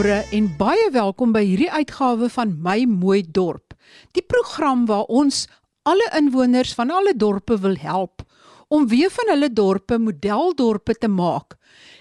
Goeiemôre en baie welkom by hierdie uitgawe van My Mooi Dorp. Die program waar ons alle inwoners van alle dorpe wil help om weer van hulle dorpe modeldorpe te maak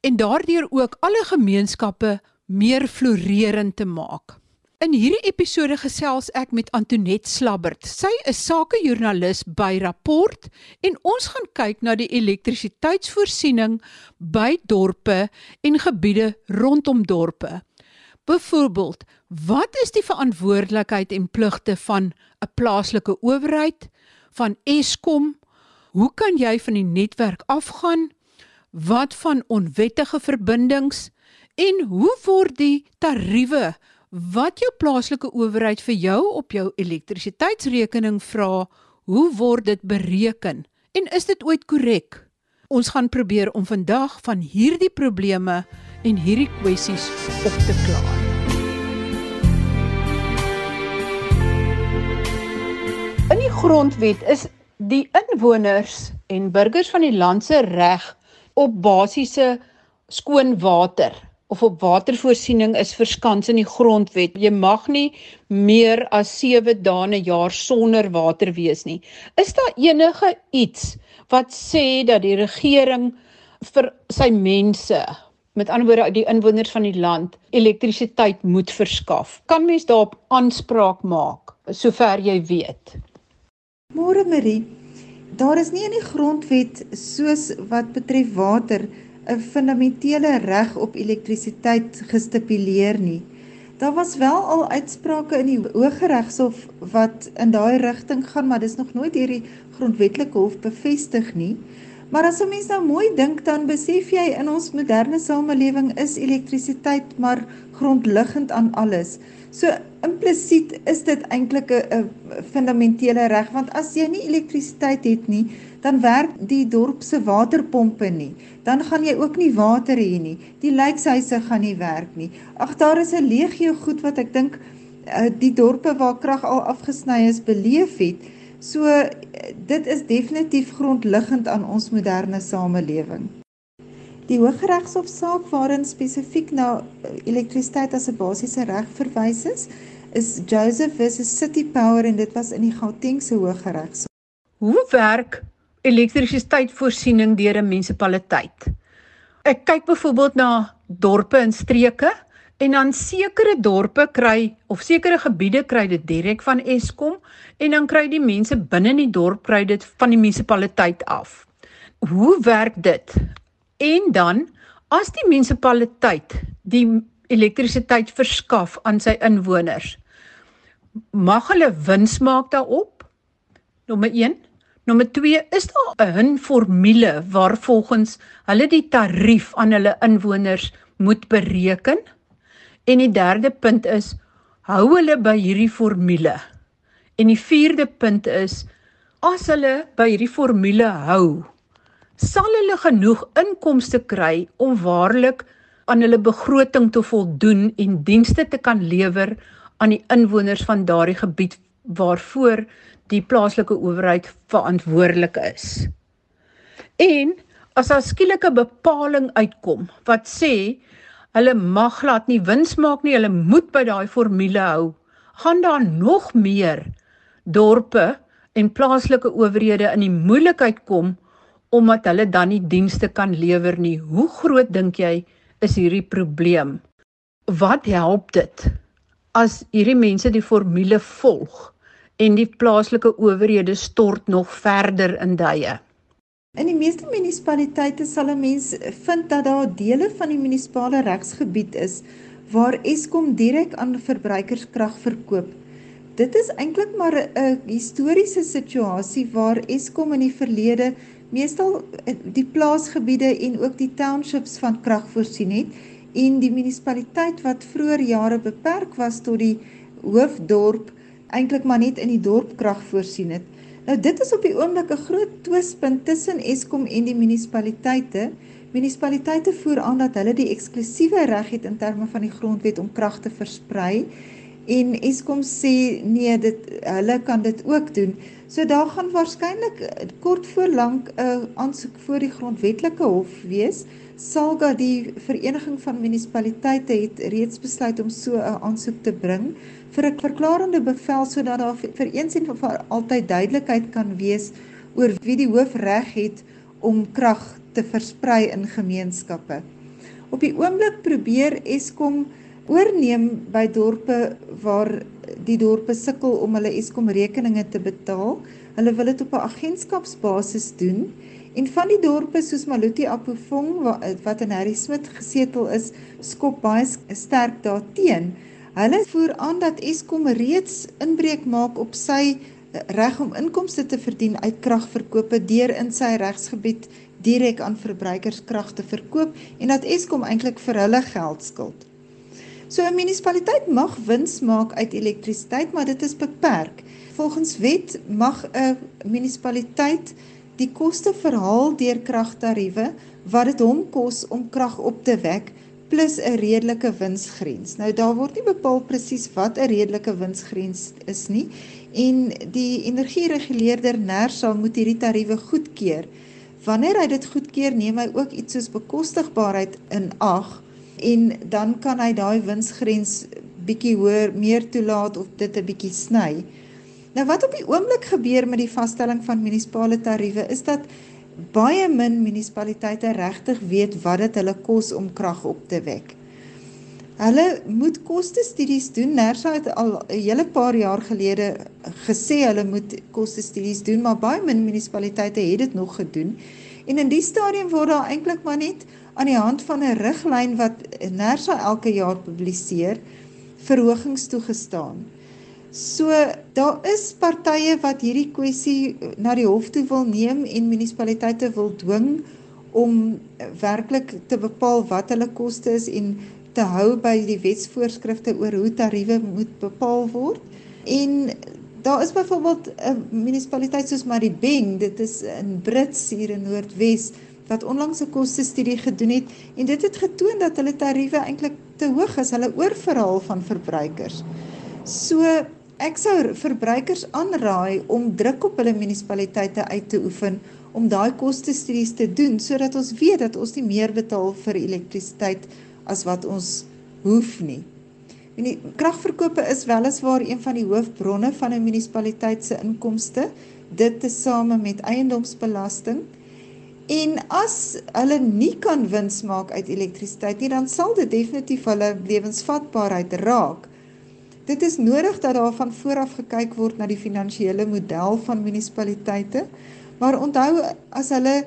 en daardeur ook alle gemeenskappe meer floreerend te maak. In hierdie episode gesels ek met Antoinette Slabbert. Sy is sakejoernalis by Rapport en ons gaan kyk na die elektrisiteitsvoorsiening by dorpe en gebiede rondom dorpe. Byvoorbeeld, wat is die verantwoordelikheid en pligte van 'n plaaslike owerheid, van Eskom? Hoe kan jy van die netwerk afgaan? Wat van onwettige verbindings en hoe word die tariewe wat jou plaaslike owerheid vir jou op jou elektrisiteitsrekening vra, hoe word dit bereken en is dit ooit korrek? Ons gaan probeer om vandag van hierdie probleme en hierdie kwessies op te klaar. In die grondwet is die inwoners en burgers van die land se reg op basiese skoon water of op watervoorsiening is verskans in die grondwet. Jy mag nie meer as 7 dae 'n jaar sonder water wees nie. Is daar enige iets wat sê dat die regering vir sy mense, met ander woorde die inwoners van die land, elektrisiteit moet verskaf? Kan mens daarop aanspraak maak sover jy weet? Môre Marie, daar is nie in die grondwet soos wat betref water 'n fundamentele reg op elektrisiteit gestipuleer nie. Daar was wel al uitsprake in die Hooggeregshof wat in daai rigting gaan, maar dis nog nooit deur die grondwetlike hof bevestig nie. Maar as 'n mens nou mooi dink, dan besef jy in ons moderne samelewing is elektrisiteit maar grondliggend aan alles. So implisiet is dit eintlik 'n fundamentele reg want as jy nie elektrisiteit het nie, dan werk die dorp se waterpompe nie. Dan gaan jy ook nie water hê nie. Die lykshuise gaan nie werk nie. Ag daar is 'n legio goed wat ek dink uh, die dorpe waar krag al afgesny is beleef het. So uh, dit is definitief grondliggend aan ons moderne samelewing. Die Hooggeregshof saak waarin spesifiek na uh, elektrisiteit as 'n basiese reg verwys is, is Joseph versus City Power en dit was in die Gautengse Hooggeregshof. Hoe werk elektrisiteitsvoorsiening deur 'n munisipaliteit. Ek kyk byvoorbeeld na dorpe en streke en dan sekere dorpe kry of sekere gebiede kry dit direk van Eskom en dan kry die mense binne in die dorp kry dit van die munisipaliteit af. Hoe werk dit? En dan as die munisipaliteit die elektrisiteit verskaf aan sy inwoners, mag hulle wins maak daarop? Nommer 1 Nommer 2 is daar 'n formule waar volgens hulle die tarief aan hulle inwoners moet bereken. En die derde punt is hou hulle by hierdie formule. En die vierde punt is as hulle by hierdie formule hou, sal hulle genoeg inkomste kry om waarlik aan hulle begroting te voldoen en dienste te kan lewer aan die inwoners van daardie gebied waarvoor die plaaslike owerheid verantwoordelik is. En as daar skielike bepaling uitkom wat sê hulle mag laat nie wins maak nie, hulle moet by daai formule hou, gaan daar nog meer dorpe en plaaslike owerhede in die moeilikheid kom omdat hulle dan nie dienste kan lewer nie. Hoe groot dink jy is hierdie probleem? Wat help dit as hierdie mense die formule volg? en die plaaslike owerhede stort nog verder in duie. In die meeste munisipaliteite sal 'n mens vind dat daar dele van die munisipale regsgebied is waar Eskom direk aan verbruikerskrag verkoop. Dit is eintlik maar 'n historiese situasie waar Eskom in die verlede meestal die plaasgebiede en ook die townships van krag voorsien het en die munisipaliteit wat vroeër jare beperk was tot die hoofdorp eintlik maar net in die dorp krag voorsien het. Nou dit is op die oomblik 'n groot twispunt tussen Eskom en die munisipaliteite. Munisipaliteite voer aan dat hulle die eksklusiewe reg het in terme van die grondwet om krag te versprei en Eskom sê nee, dit hulle kan dit ook doen. So daar gaan waarskynlik kort voor lank 'n uh, aansoek voor die grondwetlike hof wees. Salga die vereniging van munisipaliteite het reeds besluit om so 'n aansoek te bring vir 'n verklarende bevel sodat daar vir eens en vir altyd duidelikheid kan wees oor wie die hoofreg het om krag te versprei in gemeenskappe. Op die oomblik probeer Eskom oorneem by dorpe waar die dorpe sukkel om hulle Eskom rekeninge te betaal. Hulle wil dit op 'n agentskapsbasis doen en van die dorpe soos Maluti Apofong wat in Harry Smit gesetel is, skop baie sterk daarteen. Hulle voer aan dat Eskom reeds inbreuk maak op sy eh, reg om inkomste te verdien uit kragverkope deur in sy regsgebied direk aan verbruikers krag te verkoop en dat Eskom eintlik vir hulle geld skuld. So 'n munisipaliteit mag wins maak uit elektrisiteit, maar dit is beperk. Volgens wet mag 'n munisipaliteit die koste verhaal deur kragtariewe wat dit hom kos om krag op te wek plus 'n redelike winsgrens. Nou daar word nie bepaal presies wat 'n redelike winsgrens is nie en die energiereguleerder NERSA moet hierdie tariewe goedkeur. Wanneer hy dit goedkeur, neem hy ook iets soos bekostigbaarheid in ag en dan kan hy daai winsgrens bietjie hoër meer toelaat of dit 'n bietjie sny. Nou wat op die oomblik gebeur met die vaststelling van munisipale tariewe is dat baie min munisipaliteite regtig weet wat dit hulle kos om krag op te wek. Hulle moet kostestudies doen. Nersa het al 'n hele paar jaar gelede gesê hulle moet kostestudies doen, maar baie min munisipaliteite het dit nog gedoen. En in die stadium word daar eintlik maar net aan die hand van 'n riglyn wat Nersa elke jaar publiseer, verhogings toegestaan. So daar is partye wat hierdie kwessie na die hof toe wil neem en munisipaliteite wil dwing om werklik te bepaal wat hulle koste is en te hou by die wetsvoorskrifte oor hoe tariewe moet bepaal word. En daar is byvoorbeeld 'n munisipaliteit soos Maribeng, dit is in Brits hier in Noordwes wat onlangs 'n koste-studie gedoen het en dit het getoon dat hulle tariewe eintlik te hoog is, hulle oorverhaal van verbruikers. So Ek sou verbruikers aanraai om druk op hulle munisipaliteite uit te oefen om daai koste-studies te doen sodat ons weet dat ons nie meer betaal vir elektrisiteit as wat ons hoef nie. En die kragverkope is weliswaar een van die hoofbronne van 'n munisipaliteit se inkomste, dit tesame met eiendomsbelasting. En as hulle nie kan wins maak uit elektrisiteit nie, dan sal dit definitief hulle lewensvatbaarheid raak. Dit is nodig dat daar van vooraf gekyk word na die finansiële model van munisipaliteite. Maar onthou as hulle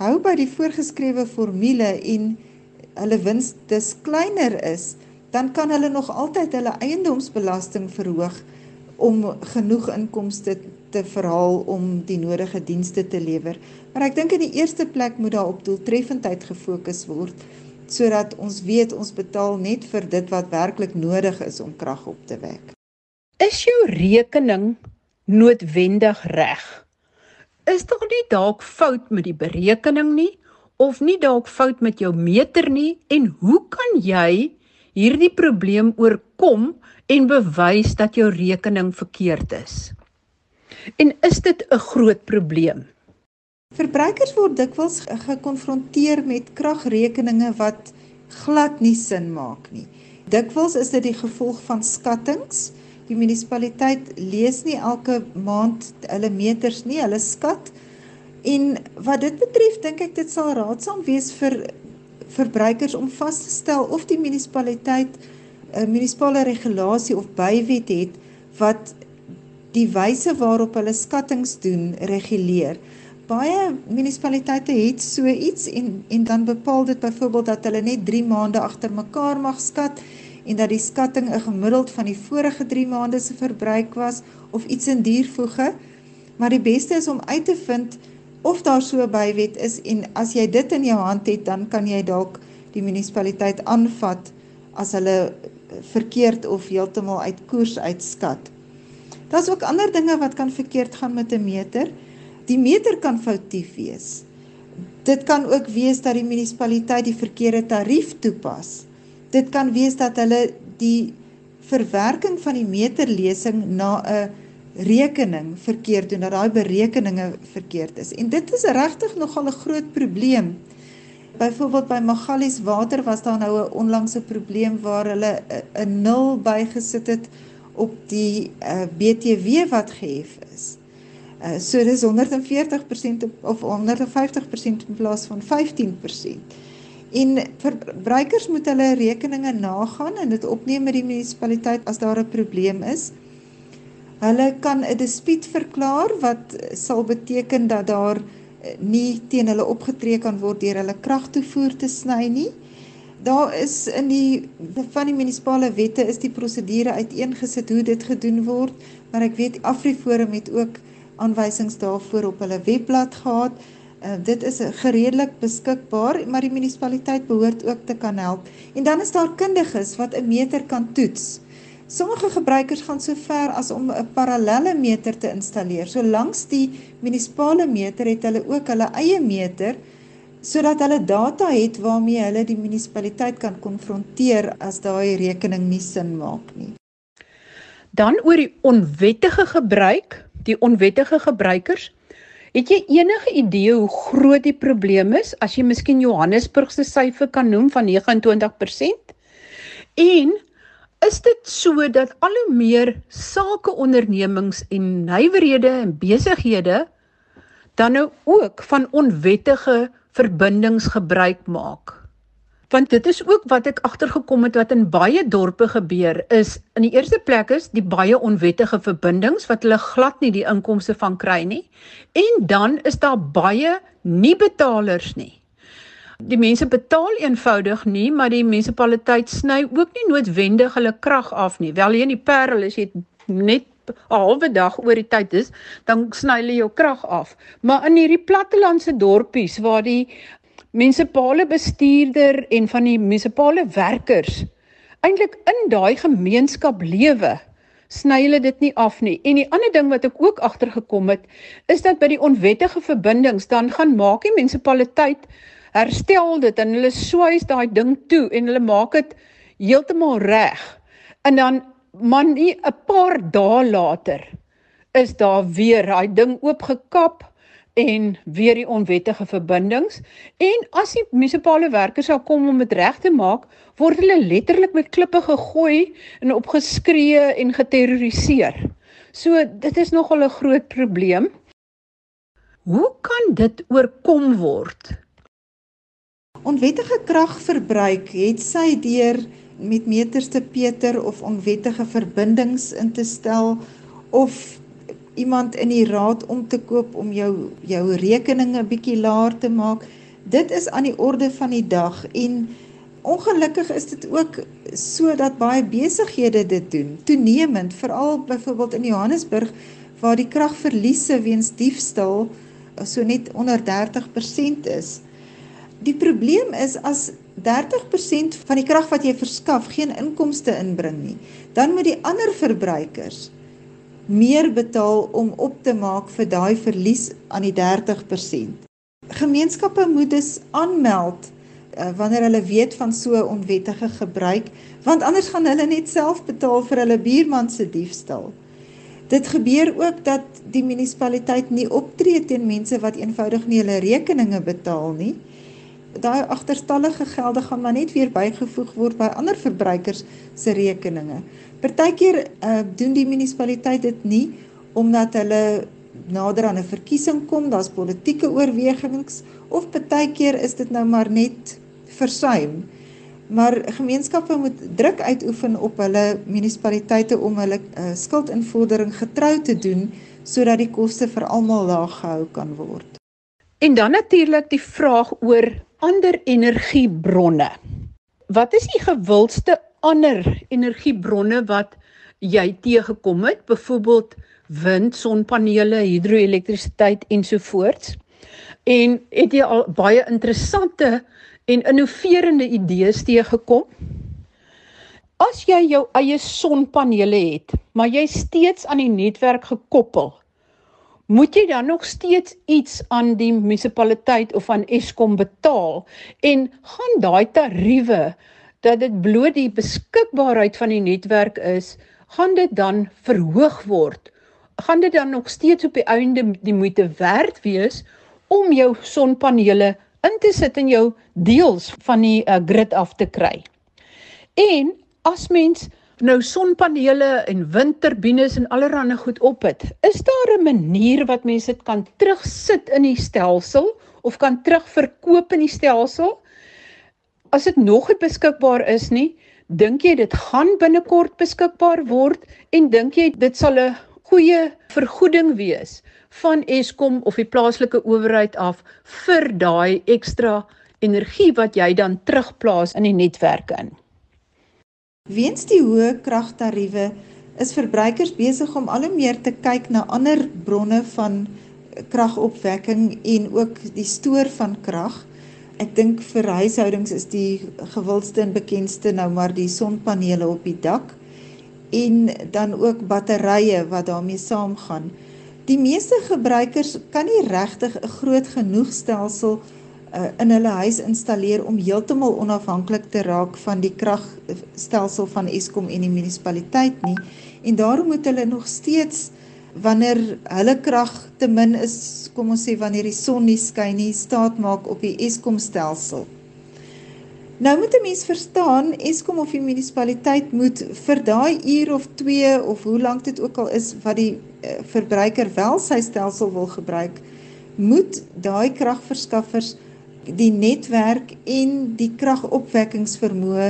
hou by die voorgeskrewe formule en hulle wins dis kleiner is, dan kan hulle nog altyd hulle eiendomsbelasting verhoog om genoeg inkomste te verhaal om die nodige dienste te lewer. Maar ek dink in die eerste plek moet daar op doeltreffendheid gefokus word sodat ons weet ons betaal net vir dit wat werklik nodig is om krag op te wek. Is jou rekening noodwendig reg? Is tog nie dalk fout met die berekening nie of nie dalk fout met jou meter nie en hoe kan jy hierdie probleem oorkom en bewys dat jou rekening verkeerd is? En is dit 'n groot probleem? Verbruikers word dikwels gekonfronteer met kragrekeninge wat glad nie sin maak nie. Dikwels is dit die gevolg van skattings. Die munisipaliteit lees nie elke maand hulle meters nie, hulle skat. En wat dit betref, dink ek dit sal raadsaam wees vir verbruikers om vas te stel of die munisipaliteit 'n munisipale regulasie of bywet het wat die wyse waarop hulle skattings doen reguleer baie munisipaliteite het so iets en en dan bepaal dit byvoorbeeld dat hulle net 3 maande agter mekaar mag skat en dat die skatting 'n gemiddeld van die vorige 3 maande se verbruik was of iets in diervoege. Maar die beste is om uit te vind of daar so bywet is en as jy dit in jou hand het, dan kan jy dalk die munisipaliteit aanvat as hulle verkeerd of heeltemal uit koers uitskat. Daar's ook ander dinge wat kan verkeerd gaan met 'n meter. Die meter kan foutief wees. Dit kan ook wees dat die munisipaliteit die verkeerde tarief toepas. Dit kan wees dat hulle die verwerking van die meterlesing na 'n rekening verkeerd doen dat daai berekeninge verkeerd is. En dit is regtig nogal 'n groot probleem. Byvoorbeeld by Magalies water was daar nou 'n onlangse probleem waar hulle 'n nul bygesit het op die uh, eh, BTW wat gehef is. Uh, so dis 140% of 150% in plaas van 15%. En verbruikers moet hulle rekeninge nagaan en dit opneem met die munisipaliteit as daar 'n probleem is. Hulle kan 'n dispuut verklaar wat sal beteken dat daar eh, nie teen hulle opgetree kan word deur hulle kragtoevoer te sny nie. Daar is in die van die munisipale wette is die prosedure uiteengesit hoe dit gedoen word, maar ek weet Afriforum het ook aanwysings daarvoor op hulle webblad gehad. Uh, dit is gereedelik beskikbaar, maar die munisipaliteit behoort ook te kan help. En dan is daar kundiges wat 'n meter kan toets. Sommige gebruikers gaan so ver as om 'n parallelle meter te installeer. So langs die munisipale meter het hulle ook hulle eie meter sodat hulle data het waarmee hulle die munisipaliteit kan konfronteer as daai rekening nie sin maak nie. Dan oor die onwettige gebruik, die onwettige gebruikers. Het jy enige idee hoe groot die probleem is as jy miskien Johannesburg se syfer kan noem van 29%? En is dit so dat al hoe meer sakeondernemings en nywerhede en besighede dan nou ook van onwettige verbindings gebruik maak. Want dit is ook wat ek agtergekom het wat in baie dorpe gebeur is in die eerste plek is die baie onwettige verbindings wat hulle glad nie die inkomste van kry nie en dan is daar baie nie betalers nie. Die mense betaal eenvoudig nie, maar die munisipaliteit sny ook nie noodwendig hulle krag af nie. Wel hier in die Parel is jy net 'n halwe dag oor die tyd is, dan sny hulle jou krag af. Maar in hierdie plattelandse dorpies waar die munisipale bestuurder en van die munisipale werkers eintlik in daai gemeenskap lewe, sny hulle dit nie af nie. En die ander ding wat ek ook agtergekom het, is dat by die onwettige verbindings dan gaan maak die munisipaliteit herstel dit en hulle swys daai ding toe en hulle maak dit heeltemal reg. En dan man nie 'n paar dae later is daar weer daai ding oopgekap en weer die onwettige verbindings en as die munisipale werkers sou kom om dit reg te maak, word hulle letterlik met klippe gegooi en opgeskree en geterroriseer. So dit is nogal 'n groot probleem. Hoe kan dit oorkom word? Onwettige kragverbruik het sy deur met meters te Peter of onwettige verbindings in te stel of iemand in die raad om te koop om jou jou rekeninge bietjie laer te maak. Dit is aan die orde van die dag en ongelukkig is dit ook sodat baie besighede dit doen. Toenemend, veral byvoorbeeld in Johannesburg waar die kragverliese weens diefstal so net onder 30% is. Die probleem is as 30% van die krag wat jy verskaf geen inkomste inbring nie, dan moet die ander verbruikers meer betaal om op te maak vir daai verlies aan die 30%. Gemeenskappe moet dus aanmeld uh, wanneer hulle weet van so onwettige gebruik, want anders gaan hulle net self betaal vir hulle buurman se diefstal. Dit gebeur ook dat die munisipaliteit nie optree teen mense wat eenvoudig nie hulle rekeninge betaal nie daai agterstallige gelde gaan maar net weer bygevoeg word by ander verbruikers se rekeninge. Partykeer uh, doen die munisipaliteit dit nie omdat hulle nader aan 'n verkiesing kom, daar's politieke oorwegings of partykeer is dit nou maar net versuim. Maar gemeenskappe moet druk uitoefen op hulle munisipaliteite om hulle uh, skuldinvordering getrou te doen sodat die koste vir almal laag gehou kan word. En dan natuurlik die vraag oor ander energiebronne. Wat is die gewildste ander energiebronne wat jy teëgekom het? Byvoorbeeld wind, sonpanele, hidroelektrisiteit ensovoorts. En het jy al baie interessante en innoverende idees teëgekom? As jy jou eie sonpanele het, maar jy steeds aan die netwerk gekoppel, moet jy dan nog steeds iets aan die munisipaliteit of aan Eskom betaal en gaan daai tariewe dat dit bloot die beskikbaarheid van die netwerk is, gaan dit dan verhoog word. Gaan dit dan nog steeds op die einde die moeite werd wees om jou sonpanele in te sit in jou deels van die uh, grid af te kry. En as mens nou sonpanele en windturbines en allerlei goed op het, is daar 'n manier wat mense dit kan terugsit in die stelsel of kan terugverkoop in die stelsel? As dit nog nie beskikbaar is nie, dink jy dit gaan binnekort beskikbaar word en dink jy dit sal 'n goeie vergoeding wees van Eskom of die plaaslike owerheid af vir daai ekstra energie wat jy dan terugplaas in die netwerk in? Weens die hoë kragtariewe is verbruikers besig om al hoe meer te kyk na ander bronne van kragopwekking en ook die stoor van krag. Ek dink vir huishoudings is die gewildste en bekendste nou maar die sonpanele op die dak en dan ook batterye wat daarmee saamgaan. Die meeste gebruikers kan nie regtig 'n groot genoeg stelsel uh, in hulle huis installeer om heeltemal onafhanklik te raak van die kragstelsel van Eskom en die munisipaliteit nie en daarom moet hulle nog steeds wanneer hulle krag te min is, kom ons sê wanneer die son nie skyn nie, staat maak op die Eskom stelsel. Nou moet 'n mens verstaan, Eskom of die munisipaliteit moet vir daai uur of 2 of hoe lank dit ook al is wat die uh, verbruiker wel sy stelsel wil gebruik, moet daai kragverskaffers die netwerk en die kragopwekkingsvermoë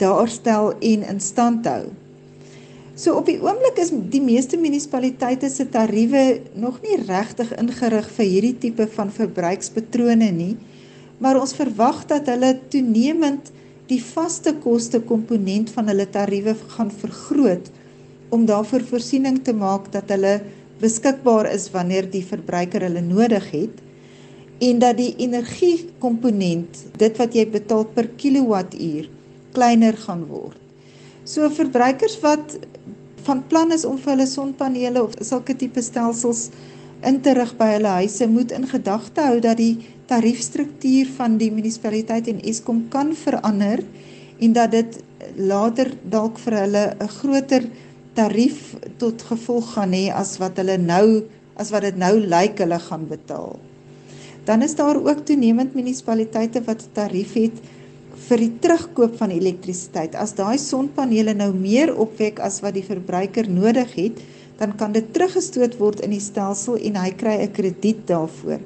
daarstel en in stand hou. So op die oomblik is die meeste munisipaliteite se tariewe nog nie regtig ingerig vir hierdie tipe van verbruikspatrone nie, maar ons verwag dat hulle toenemend die vaste koste komponent van hulle tariewe gaan vergroot om daarvoor voorsiening te maak dat hulle beskikbaar is wanneer die verbruiker hulle nodig het en dat die energiekomponent, dit wat jy betaal per kilowattuur, kleiner gaan word. So verbruikers wat van plan is om vir hulle sonpanele of sulke tipe stelsels in te rig by hulle huise, moet in gedagte hou dat die tariefstruktuur van die munisipaliteit en Eskom kan verander en dat dit later dalk vir hulle 'n groter tarief tot gevolg gaan hê as wat hulle nou as wat dit nou lyk hulle gaan betaal. Dan is daar ook toenemend munisipaliteite wat 'n tarief het vir die terugkoop van elektrisiteit. As daai sonpanele nou meer opwek as wat die verbruiker nodig het, dan kan dit teruggestoot word in die stelsel en hy kry 'n krediet daarvoor.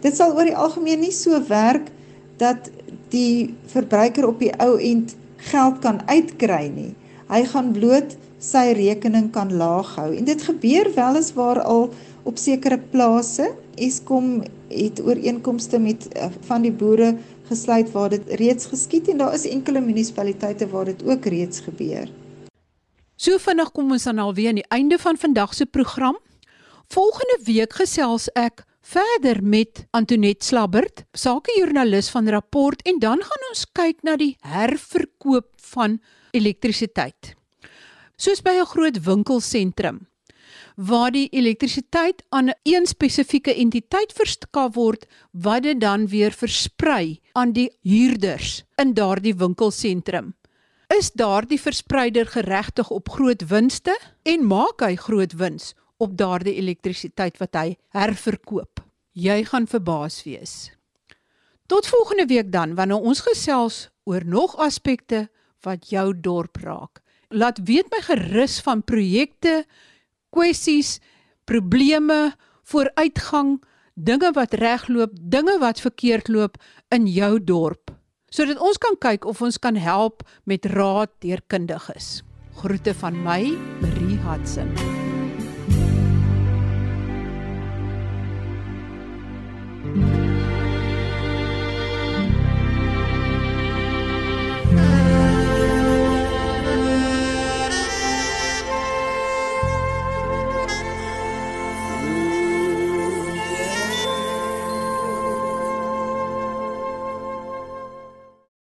Dit sal oor die algemeen nie so werk dat die verbruiker op die ou end geld kan uitkry nie. Hy gaan bloot sy rekening kan laag hou. En dit gebeur weliswaar al op sekere plase. Eskom het ooreenkomste met uh, van die boere gesluit waar dit reeds geskied en daar is enkele munisipaliteite waar dit ook reeds gebeur. So vinnig kom ons dan alweer aan die einde van vandag se program. Volgende week gesels ek verder met Antoinette Slabbert, sakejoernalis van Rapport en dan gaan ons kyk na die herverkoop van elektrisiteit. Soos by 'n groot winkelsentrum waar die elektrisiteit aan 'n spesifieke entiteit verskaf word wat dit dan weer versprei aan die huurders in daardie winkelsentrum. Is daardie verspreider geregtig op groot winste en maak hy groot wins op daardie elektrisiteit wat hy herverkoop? Jy gaan verbaas wees. Tot volgende week dan wanneer ons gesels oor nog aspekte wat jou dorp raak. Laat weet my gerus van projekte kwessies, probleme, vooruitgang, dinge wat regloop, dinge wat verkeerd loop in jou dorp, sodat ons kan kyk of ons kan help met raad deur kundiges. Groete van my, Marie Hudson.